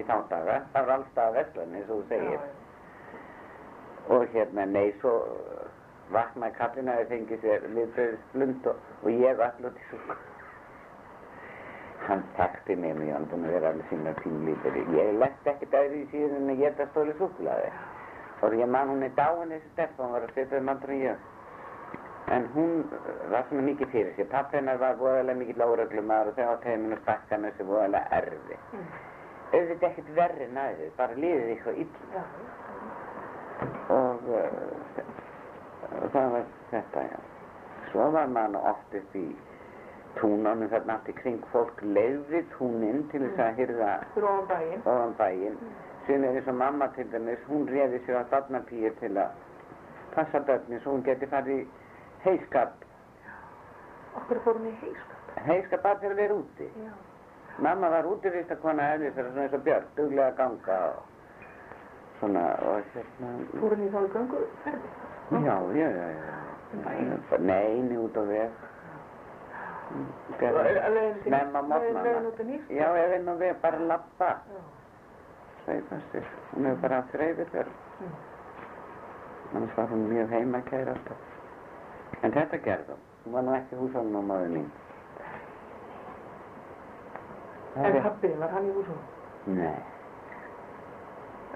í þá daga, það var allstað veslan eins og þú segir. Og hérna, nei, svo uh, vaknaði kallin að þið fengið sér liðbröðisblund og, og ég allir til svo. Hann takti mig mjög, hann búinn að vera alveg sína pínlítur. Ég lett ekkert aðri í síðan en að geta stóli súklaði. Og ég man hún er dáin þessi stelpa, hún var að setja um andra en ég. En hún uh, var svona mikið fyrir sér. Pappi hennar var voðalega mikið láraglumar og þau átt heiminn og stakkan þessi voðalega erfi. Mm. Auðvitað ekkert verri en aðrið, bara liðið eitthvað illa. Já, Og uh, það var þetta, já. Svo var maður oft upp í túnunum þarna allt í kring fólk leiði túnin til þess að hyrða ofan bæinn. ofan bæinn. Síðan er eins og mamma til dæmis, hún réði sér að barnapíu til að passa börnin svo hún geti farið í heiskap. Okkur fórum í heiskap. Heiskap bara til að vera úti. Já. Mamma var útivistakona eðlis þegar svona eins og Björn, duglega að ganga og svona og hérna, Fórum í þá í gangu ferði. já, já, já, já. Neini út á veg. Snemma Leðin mótnana. út að nýst. Já, ef einn og við bara lappa, þér. Hún hefur bara reyfið þér. Mm. Annars var hún mjög heimakær alltaf. En þetta gerði hún. Var nú ekki húsálun á maður mín. En pappið, var hann í húsum? Nei,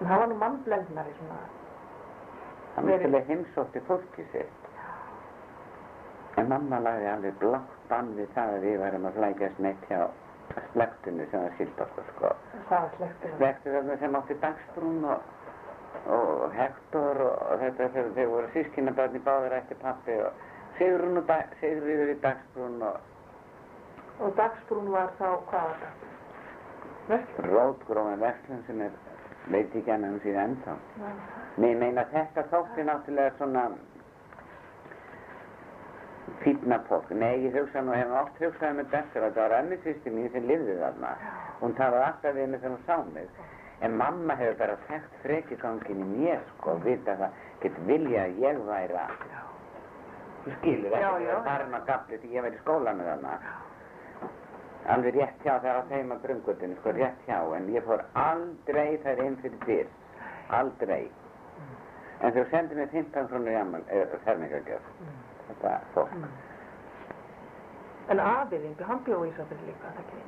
En hann var nú mannblendnari svona. hann Verið- vildi heimsótti fólki sitt. En mamma lagði alveg blátt bann við það að við værum að flækjast neitt hjá slektinu sem var skilt okkur, sko. Það var slektur. Slektu þarna sem átti Dagsbrún og, og Hector og þetta þegar þeir voru sískinabörn í báður eftir pappi og Sigrun og Dag- Sigríður í Dagsbrún og Og dagsbrún var þá, hvað var það? Verkefni? rótgróin verslun sem er, veit ekki annað um síðan ennþá. Ég meina þetta þótti náttúrulega svona fínna fólk. Nei, ég hugsa nú, hef oft hugsað með bestur að það var ömmu sýsti mín sem lifði þarna. Hún talaði alltaf við mig þegar hún sá mig. En mamma hefur bara þekkt frekjugangin í mér, sko, vita það, get vilja að ég væri að, þú skilur það er hann að gafli því ég væri í skólanu þarna. Alveg rétt hjá þegar á þeim að brungutinu, sko, rétt hjá, en ég fór aldrei þær inn fyrir dyr, aldrei. En þú sendir mér 15 krónur í ammal, eða fermingagjöf, þetta fólk. En afiðinn, hann bjó í Ísafjörði líka, það ekki?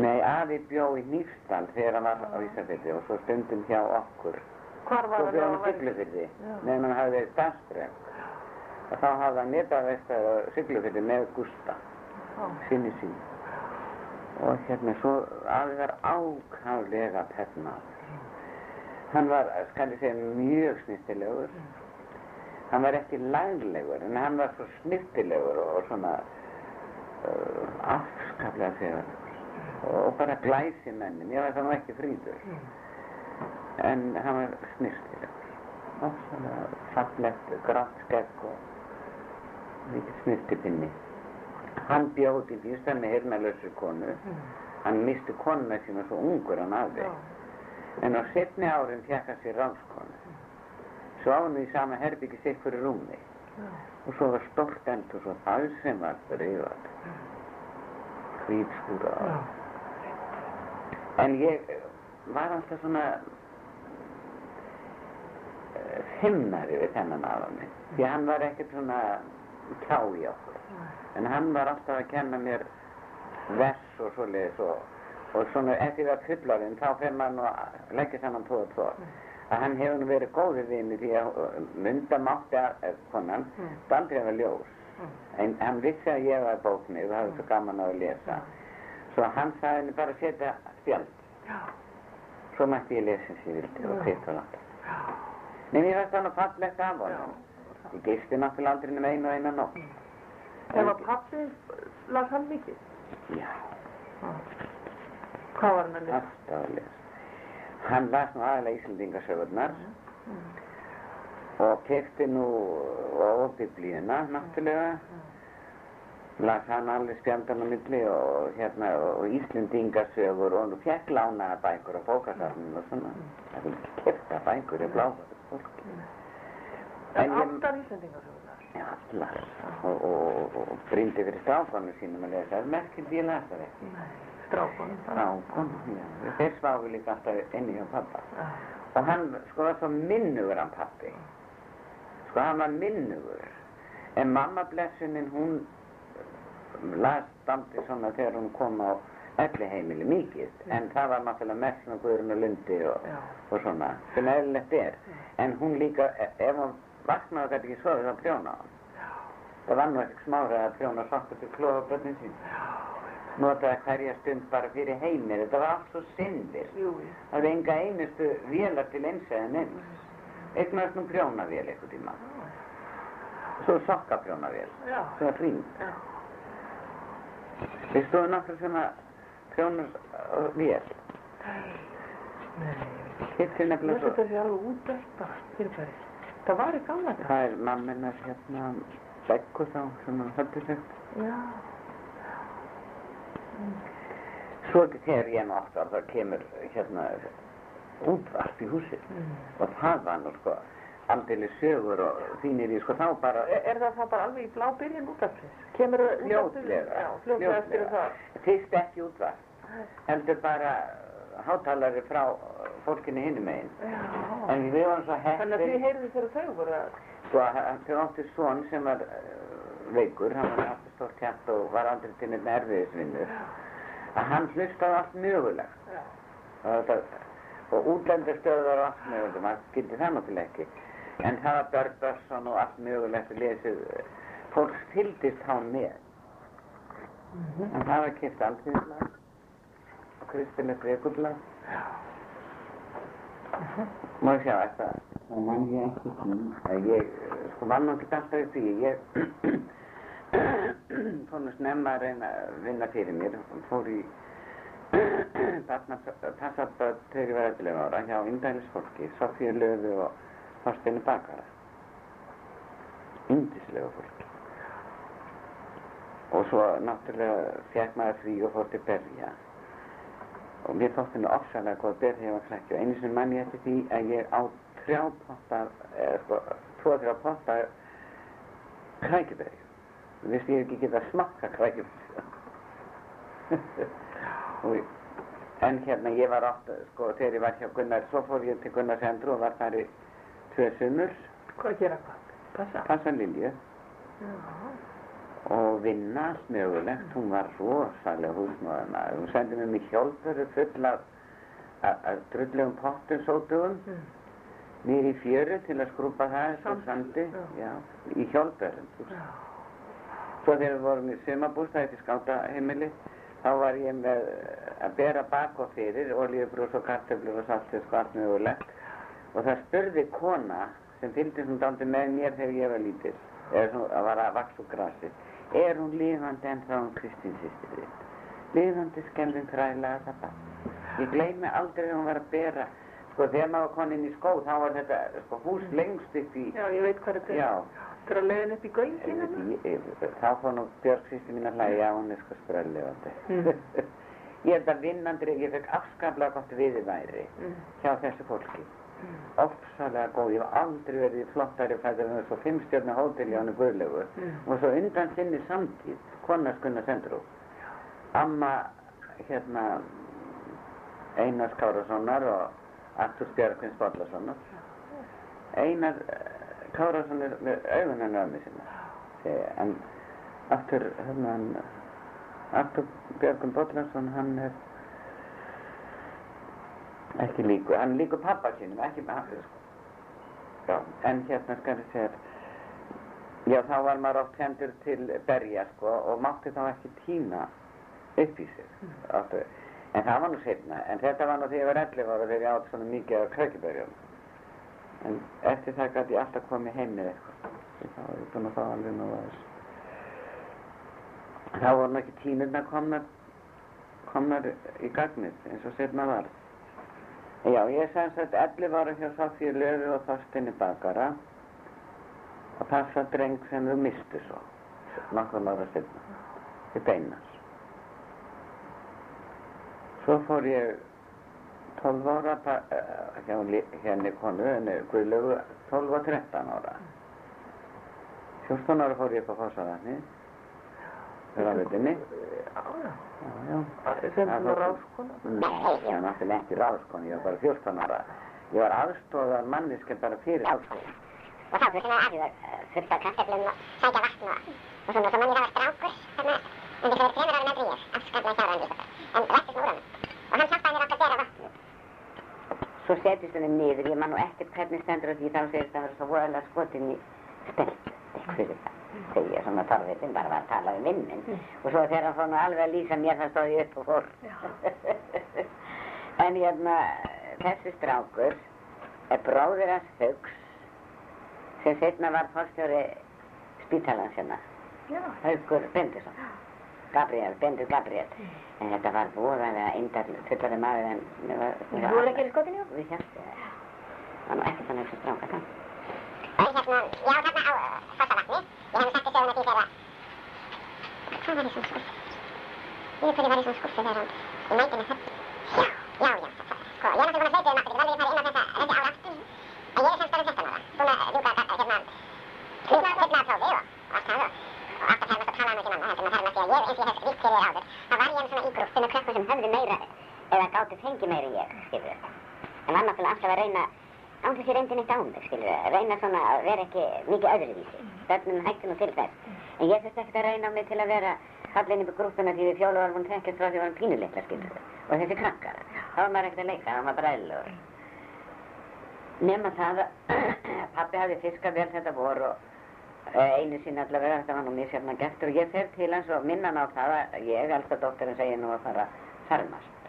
Nei, afi bjó í Nýfstall þegar hann var á Ísafirði og svo stundum hjá okkur. Hvar var Svo hann bjó hann á í Siglufirði, Já. meðan hann hafði verið dagsbrem. Og þá hafði hann netaðvestað á Siglufirði með Gústa, sinni sín. Og hérna svo, afi var ákaflega pefnaður. Hann var, skal ég segja, mjög snirtilegur. Hann var ekki laglegur, en hann var svo snirtilegur og svona uh, afskaplega þegar og bara glæsi menni, mér var það nú ekki fríður en hann var snirtilegur og svona fallegt grátt skegg og mikið snirtipinni hann bjóð í bístan með hirnalösu konu. Hann misti konuna sína svo ungur hann afi Já. en á setni árin fekk hann sér ráskonu svo á hann í sama herbyggi sitt fyrir rúmi. Og svo var stórt endur svo það sem var breyðat hvítskúra. Já. en ég eh, var alltaf svona himnari við þennan afa minn. Því hann var ekkert svona kjá í okkur en hann var alltaf að kenna mér vers og svoleiðis og, og svona eftir að fullarinn þá maður nú að leggja saman tvo og tvo. Að hann hefur verið góður við mig því að uh, mynda mátti að uh, konan aldrei hafa ljós. En hann vissi að ég var bóknir og hafði svo gaman að lesa. Svo hann sagði henni bara að setja spjald. Já. svo mætti ég lesa ég vildi og kvitt og. Nei, mér fannst það nú fallegt af honum. Ég geisti náttúrulega aldrei nema einu og eina nótt. En var pappi, las hann mikið? Já, Hvað var hann að lesa? alltaf að lesa. Hann las nú aðalega Íslandingasögurnar og kefti nú og biblíuna náttúrulega. Las hann alveg spjandan á milli og hérna og Íslandingasögur og nú fekk lánaða bækur á bókasafnum og svona. Það vil ekki kefta bækur í bláfa fólki. Íslandingarsögurnar? Já, allar. Og, og, og, brýndi fyrir strákanu sínum að lesa. Það er merkilegt ég las það ekki. Nei. Strákunum. strákum, já. Þeir sváfu líka alltaf inni hjá pappa. Já. Og hann, sko, var svo minnugur hann pappi. Sko, hann var minnugur. En mamma blessunin, hún las daldi svona þegar hún kom á elli heimili mikið. En það var náttúrulega mest svona Guðrún og Lundi og, og svona, sem eðlilegt er. En hún líka, e- ef hún vaknaði og gæti ekki sofið þá prjóna hann. Það var nú ekkert smárað að prjóna sokkur til klóða börnin sín. Notaði hverja stund bara fyrir heimir. Þetta var allt svo syndir. Það er enga einustu vélar til eins eða neins. Eignaðist nú prjónavél eitthvað tíma. Svo sokkaprjónavél. Svo hring. Já. Við stóðum nokkur svona prjónarvél. Nei, Hitt er nefnilega svo. þetta sé alveg útdætt bara, fyrirbæri. Það var í gamla þetta. Það er mamminar hérna beggu þá sem hann höldu sig. Já. Svo þegar ég aftur þá kemur hérna útvarp í húsið. Mm. Og það var nú sko aldrei sögur og þínir í sko þá bara Er, er það þá bara alveg í blá byrjun útafsins? Kemur það fljótlega. Já, fljótlega eftir það. Fyrst ekki útvarp. Heldur bara hátalari frá fólkinu hinum megin. Já. En við vorum svo Þannig að þið heyrðu þegar þau voru að... sko, þau áttu son sem var uh, veikur, hann var alltaf stórt hjart og var aldrei til neitt erfiðisvinnur, að hann hlustaði allt mögulegt. Já. Og, og útlendarstöðar og allt mögulegt, maður skildi það náttúrulega ekki. En það var Börn Börnsson og allt mögulegt að lesið, fólk fylgdist hann með. Mhm. En það var kipt alltíðslag og kristilegt vekublað. Má ég sjá þetta? Það mann ég ekki að ég, sko, var nú ekki alltaf í því. Ég fór nú snemma að reyna að vinna fyrir mér fór í passaböð þegar ég var 11 ára hjá indælisfólki, Sofíu Löfu og Þorsteinu Bakara. Indislega fólki. Og svo náttúrulega fekk maður frí og fór til Berja. Og mér þótti henni ofsalega góð Berja var klækki og einu sinni mann ég eftir því að ég á þrjá potta, eða sko, tvo þrjá potta krækjuberju. Þú veist ég hef ekki getað smakka krækjuberju. og, en hérna ég var oft, sko, þegar ég var hjá Gunnar, svo fór ég til Gunnars Endru og var þar í tvö sunnur, Hvað gera hvað? Passa? passa Lilju Já. Og vinna allt mögulegt. Hún var rosalega húsmáðana. Hún sendi mér mig hjálpöru full af, drullegum pottum sótugum Mm. niður í fjöru til að skrúpa það Sand, sandi. já. Í hjálpörum. Já. Svo þegar við vorum í sumabústæði til skátaheimili, þá var ég með eh, að bera bak og fyrir, olíubrús og kartöflur og saltið og allt mögulegt. Og það spurði kona sem fylgdi svona dálítið með mér þegar ég var lítill, eða svona að var að vaks úr grasi. Er hún lifandi en þá hún Kristín sýstir þitt? Lifandi skelvin þræðilega það bara. Ég gleymi aldrei að hún var að bera, sko þegar maður kom inn í skó, þá var þetta sko hús lengst upp í, Já, ég veit hvað þetta er. já, Þetta er að leiðin upp í gönginu. Ég- Þá fór nú Björg sýsti mín að hlæja, hún er sko spröllifandi. Mm. ég held að vinnandri, ég fekk afskaplega gott viðværi Mm. hjá þessu fólki. Ofsalega góð, ég hef aldrei verið í flottari fættur en þessu fimmstjörnu hóteli á henni Guðlegu. Mm. Og svo undan sinni samtíð, konar skunna sendur Amma, hérna, Einar Kárassonar og Artur Björgvins Bollasonar. Einar eh, Kárasson er með henni ömmu sinna. En Artur, hérna, Artur Björgvin Bollason, hann er ekki líku, hann líku pappa sínum, ekki með hann, sko. Já, en hérna skal ég segja, já þá var maður oft hendur til berja, sko, og mátti þá ekki tína upp í sig. Áttu, en það var nú setna, en þetta var nú þegar ég var 11 ára þegar ég átt svona mikið af krækjuberjum. En eftir það gæti ég alltaf komið heim með eitthvað. Þá var ég búinn að fá alveg nú að. Þá voru nú ekki tínurnar komnar, komnar í gagnið eins og setna var. Já, ég sem sagt 11 ára hjá Sofíu Löfu og Þorstinni Bakara og passa dreng sem þau mistu svo, nokkrum ára setna, til beinas. Svo fór ég 12 ára eh, hjá li- henni konu, henni Guðlögu, 12 og 13 ára. 14 ára fór ég upp á Fossavatni, rafvitinni. Já, já. Já, já. Sem þú þótti- ráskona. Nei, ég var náttúrulega ekki ráðskon, ég var bara 14 ára. Ég var aðstóðar manniski bara fyrir háskóla. Og þá þurfti maður aðhjóður fullt af kaffeflum og sækja vatn og, og svona. Svo mann ég það var strákur þarna undir fyrir þreymur árum eldri en ég, afskaplega hjáran líka. En lættist úr honum. Og hann hjálpaði mér að bera vatnið. Svo setjist henni niður, ég man nú ekkert hvernig stendur á því þá segist það vera svo voðalega skotin í spennt, það. Torfiðin bara var að tala um vinn minn. Og svo þegar hann fór nú alveg að lýsa mér það stóð ég upp og fór. en hérna, þessi strákur er bróðir hans Haugs sem setna var fórstjóri spítalans hérna. Já. Haugur Bendisson. Gabriel, Bendur Gabriel. En þetta var voðalega eindall fullari maður en... Þú voru ekki í skotinu? Við hjálpum það. Það var nú ekkert þannig sem stráka það. Og hérna, já, þarna á uh, Fossavatni. Hlaupa um aftur. Ég verði að fara inn á þetta, þessi ár aftur. En ég er semst orðin 16 ára. Búin að ljúka þetta, hérna... Fullna prófi og, og allt það og... Og alltaf hefði náttúrulega talað um ekki manna. Þetta er með það að ég, eins og ég hef ríkt fyrir áður, þá var ég svona í grúppu með krökkum sem höfðu meira eða gátu fengið meira en ég, skilur þetta. En var náttúrulega alltaf að reyna án þess ég reyndi neitt á mig, skilur reyna svona að vera ekki mikið öðruvísi. Börnum hættu nú til þess. En ég þurfti ekkert að reyna á mig til að vera fallin upp í grúppuna því við fjólu varum þekkjast frá því við varum pínulitla, skilur við. Og þessi krakkar, þá var maður ekkert að leika, þá var maður bara eðlugur. Nema það að pappi hafði fiskað vel þetta vor og eh, einu sinni allavega, þetta var nú mér sérna gestur og ég fer til hans og minna hann á það að ég, elsta dóttirinn, segi nú að fara farmast.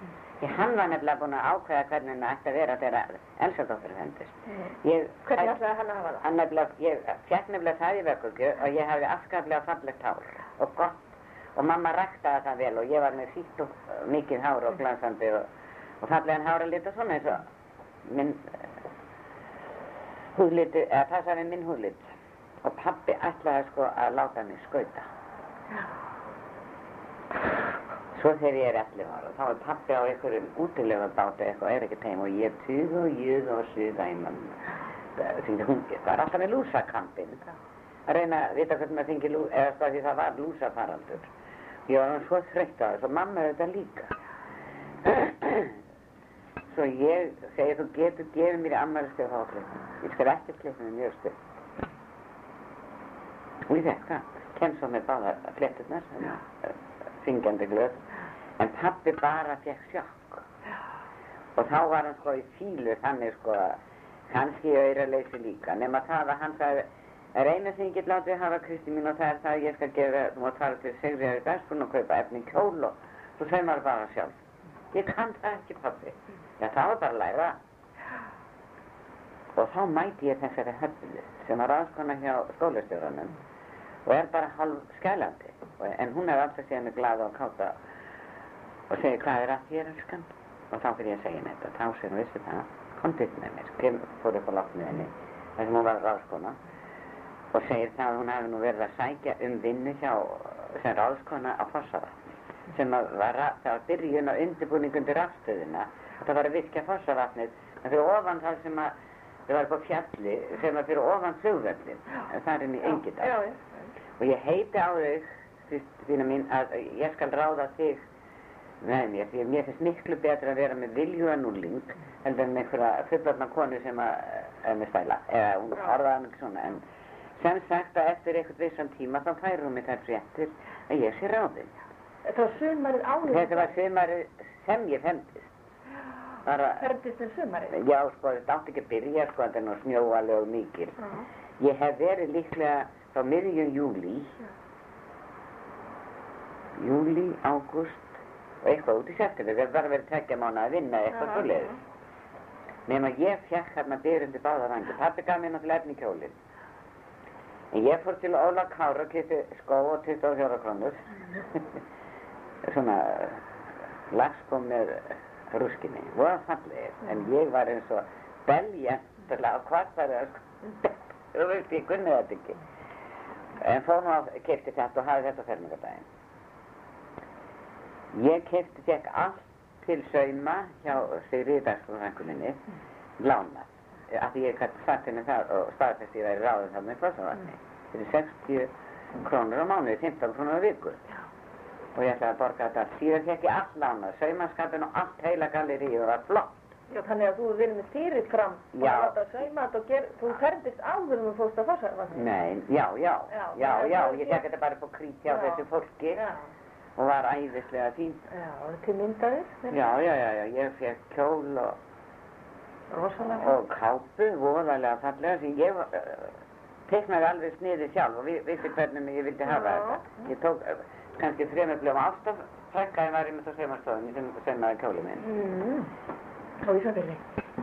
Því hann var nefnilega búinn að ákveða hvernig hann ætti að vera þegar Elsa dóttir fendist. Ég, Hvernig ætlaði hann að hafa það? Hann nefnilega, ég fjekk nefnilega það í vöggugju og ég hafði afskaplega fallegt hár og gott og mamma ræktaði það vel og ég var með fýtt og uh, mikið hár og glansandi og, og fallegan hár að lita svona eins og minn uh, húðliti, eða passaði minn húðlit og pappi ætlaði sko að láta mig skauta. Svo þegar ég er 11 ára, þá er pappi á einhverjum útilegabáti eitthvað, er ekkert heim og ég tuð og jöð og suða í mann. Það er alltaf með lúsakampinn. Að reyna að vita hvernig maður þingi lúsa, eða því það var lúsafaraldur. Ég var hann svo þreytt á þess og mamma þetta líka. Svo ég segi, þú getur gefið mér í ammælistöð á klippinu. Ég skal ekki klippinu mjög stuð. Og ég fekk það. Kem svo með báðar fletturnar, syngjandi glöð. En pappi bara fekk sjokk. Og þá var hann sko í fílu þannig sko að kannski auðraleysi líka. Nefn að það að hann sagði, er eina sem ég get látið að hafa Kristi mín og það er það að ég skal gefa, þú mátt fara til Sigriðar í Bæsbrún og kaupa efni kjól og segir maður bara sjálf. Ég kann það ekki pappi. Já, það var bara að læra. Og þá mæti ég þessari höfðu sem var aðskona hjá skólastjóranum og er bara halv skælandi. En hún er alltaf síðan glada og káta og segir hvað er að þér elskan? Og þá fyrir ég að segja henni þetta. Þá segir hún, veistu það, komdu upp með mér. Kem, fór upp á loft með henni, þar sem hún var ráðskona og segir það að hún hafi nú verið að sækja um vinnu hjá sem ráðskona á Fossavatni sem að var, það var byrjun á undirbúning undir afstöðina það var að virkja Fossavatnið en fyrir ofan það sem að það var upp á fjalli sem að fyrir ofan flugvöllin það er Engidal Já, já. og ég heiti á Kristína mín að ég skal ráða þig með mér því að mér finnst miklu betra að vera með viljuanúling heldur en einhverja fullorna konu sem að er með stæla eða hún orðaði hann ekki svona en sem sagt að eftir einhvern vissan tíma þá færir hún mig þær fréttir að ég sé ráðinn Það var sumarið áður. þetta var sumarið sem ég femdist bara, Ferðist með sumarið. já sko þetta átti ekki að byrja sko þetta er nú snjóalega og mikil. Já. Ég hef verið líklega frá miðjum júli, júli, ágúst eitthvað út í september. Það var verið tveggja mánu að vinna eitthvað svo leiðis. Nefn að ég fjekk hérna byrjundi báða vangi. Pappi gaf mér náttúrulega efni í kjólinn. En ég fór til Óla Kára kippi skó og 24 krónur. Svona lagskó með rúskinni. Voða fallegir. En ég var eins og beljendurlega og hvart var það sko. Þú veist, ég kunni þetta ekki. En fór nú að kefti þetta og hafði þetta fermingardaginn. Ég kefti, fekk allt til sauma hjá Sigriði minni, lána. Af því ég sagt henni það og staðfest ég væri ráðið þarna í Klossavatni. Þetta er 60 krónur á mánuði, 15 krónur á viku. og ég ætlaði að borga þetta. Síðan fekk ég allt lánað, saumaskapin og allt heila galleríu var flott. Já, þannig að þú verið með fyrir fram og Já. láta sauma þetta og ger, þú ferðist áður fórst að var það? Nei, já, já, Já, já, það já, ég fekk þetta bara upp á krít hjá Já. þessu fólki Já, og var æðislega fín. já, og til myndaðir. Já, já, já, já, ég fekk kjól og, Rosalega. og kápu, voðalega fallega, sem ég uh, teiknaði alveg sniði sjálf og vi, vissi hvernig ég vildi hafa Já. þetta. Ég tók uh, kannski þremur blöðum ástafrækkaði var ég með það saumastofunni sem saumaði kjóli minn. Mm. Og Ísafjörði.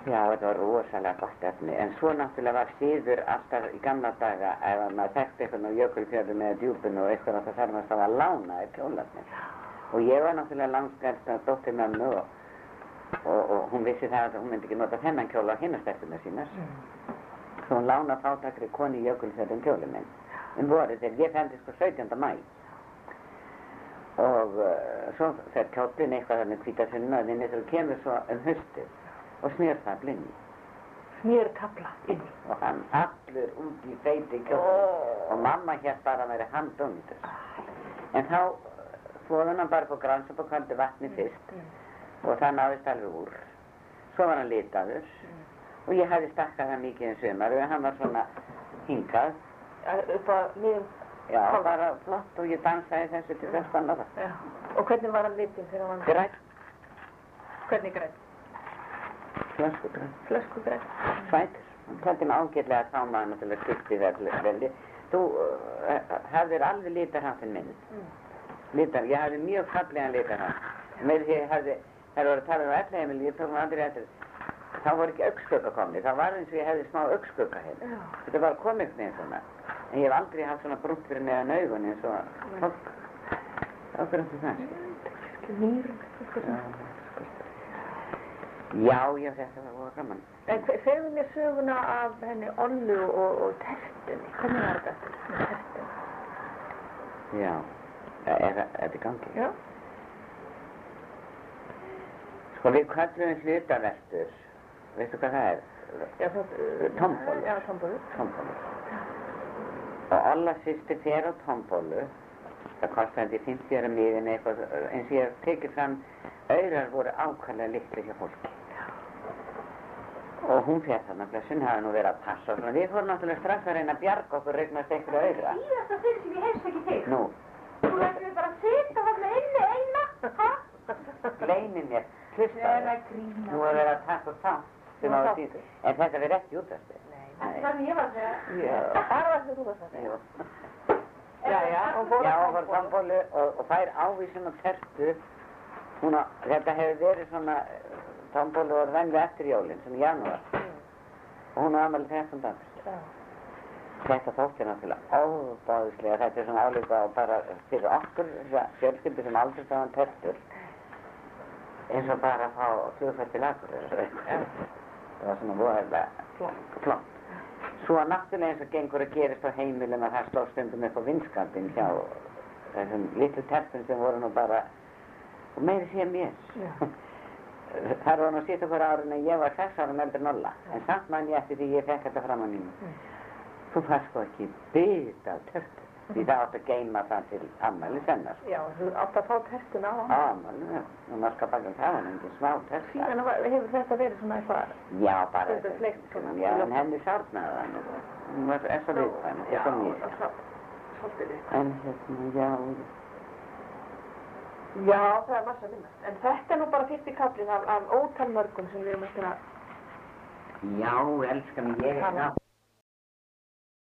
Já, þetta var rosalega gott efni, en svo náttúrulega var síður alltaf í gamla daga ef að maður þekkti eitthvað á jökulfjörðum eða djúpinu og eitthvað þá þarf maður þá að lána þér kjólarnir. Og ég var náttúrulega langskælst að dóttir mömmu og, og, og hún vissi það að hún myndi ekki nota þennan kjóla á hinnastelpunar sínar. Svo hún lána fátakri koni í jökulfjörðum kjólið minn. Um vorið þegar ég fændi sko 17. mæ. Og uh, svo fer kjólinn eitthvað þannig hvítasunna að þinni þegar kemur svo um haustið og snýr það blindi Snýr kapla inn. og hann allur út í feiti kjótt og mamma hér bara að vera handundur en þá svoðan hann bara på grans og kaldu vatni fyrst og það náðist alveg úr svo var hann litaður og ég hefði stakkað hann mikið en sumar og hann var svona hingað Upp að miðum. Já, Hálf. bara flott og ég dansaði þessu til þess að það Já. Og hvernig var hann litinn þegar hann var? grætt, Hvernig grætt Flösku græn. Svætur. Þetta er ágætlega að sáma hann til að skipti veldi. Þú uh, hafðir alveg litarháttin minn. Mm. Litar, ég hafði mjög fallegan litarhátt. Með því ég hafði, þegar voru að tala um ellheimil, ég tók mig aldrei eftir, þá voru ekki augskugga komni, þá var eins og ég hefði smá augskugga hérna. Þetta var komið með svona. En ég hef aldrei haft svona brúnt fyrir neðan augun eins og fólk. Var fyrir það. Já, já, þetta var voru gaman. En segðu mér söguna af henni Ollu og, og tertunni. Hvernig var þetta með tertunni? Já, er þetta í gangi? Já. Sko við kallum hlutaveltur, veistu hvað það er? Já, það... Tombólu. Já, tombólu. Tombólu. Og Olla sýsti fer á tombólu, það kostaði 50 ára miðin eitthvað, eins og ég hef tekið fram, auðrar voru ákvæmlega litli hjá fólki. Og hún fer þarna, blessun hafi nú verið að passa og svona. Við fórum náttúrulega strax að reyna að bjarga okkur regnast einhverja auðra. Síðasta fyrir sem ég heyrst ekki þig. Nú, Þú lætur bara að sita þarna inni eina. Hæ? gleymi mér, hlustaðu. grína. Nú er verið að taka þá sem á síðu. En þetta verið ekki útastið. Nei. Ég var að segja. Já. Bara var varst að segja. Já, já. Já, og fór sambólu og, fær ávísun og tertu. Hún á, þetta hefur verið svona, sambólu var venlega eftir jólinn, sem í janúar. Og hún á aðmæli 13. dags. Já. Þetta þótti náttúrulega óbáðislega. Þetta er svona álíka og bara fyrir okkur, þessa fjölskyldu sem aldrei stáðan tertur. Eins og bara að fá flugfært til akkur. Það var svona voðalega Flott. flott. Svo náttúrulega eins og gengur að gerist á heimilum að það sló stundum upp á vinskapin hjá þessum litlu tertum sem voru nú bara, og meiri sé mér. Það var nú sítt okkur árin en ég var sex árum eldur en Olla, en samt mann ég eftir því ég fekk þetta fram á nýjum. Þú fær sko ekki bita af tertu, því það átt að geima það til ammæli sennar. Já, þú átt að fá tertuna á hann. Ammæli, já, og maður skal baka það var engin smá terta. Síðan var- hefur þetta verið svona eitthvað... Já, bara Þetta fleikt svona. Já, en henni sárnaði það nú. Hún var er svo viðkvæm, og svo mér. það- Svolítið við. En hérna, já, Já, það er massa minnast. En þetta er nú bara fyrsti kaplinn af, af ótal mörgum sem við erum eftir að já, elskan, ég er nátt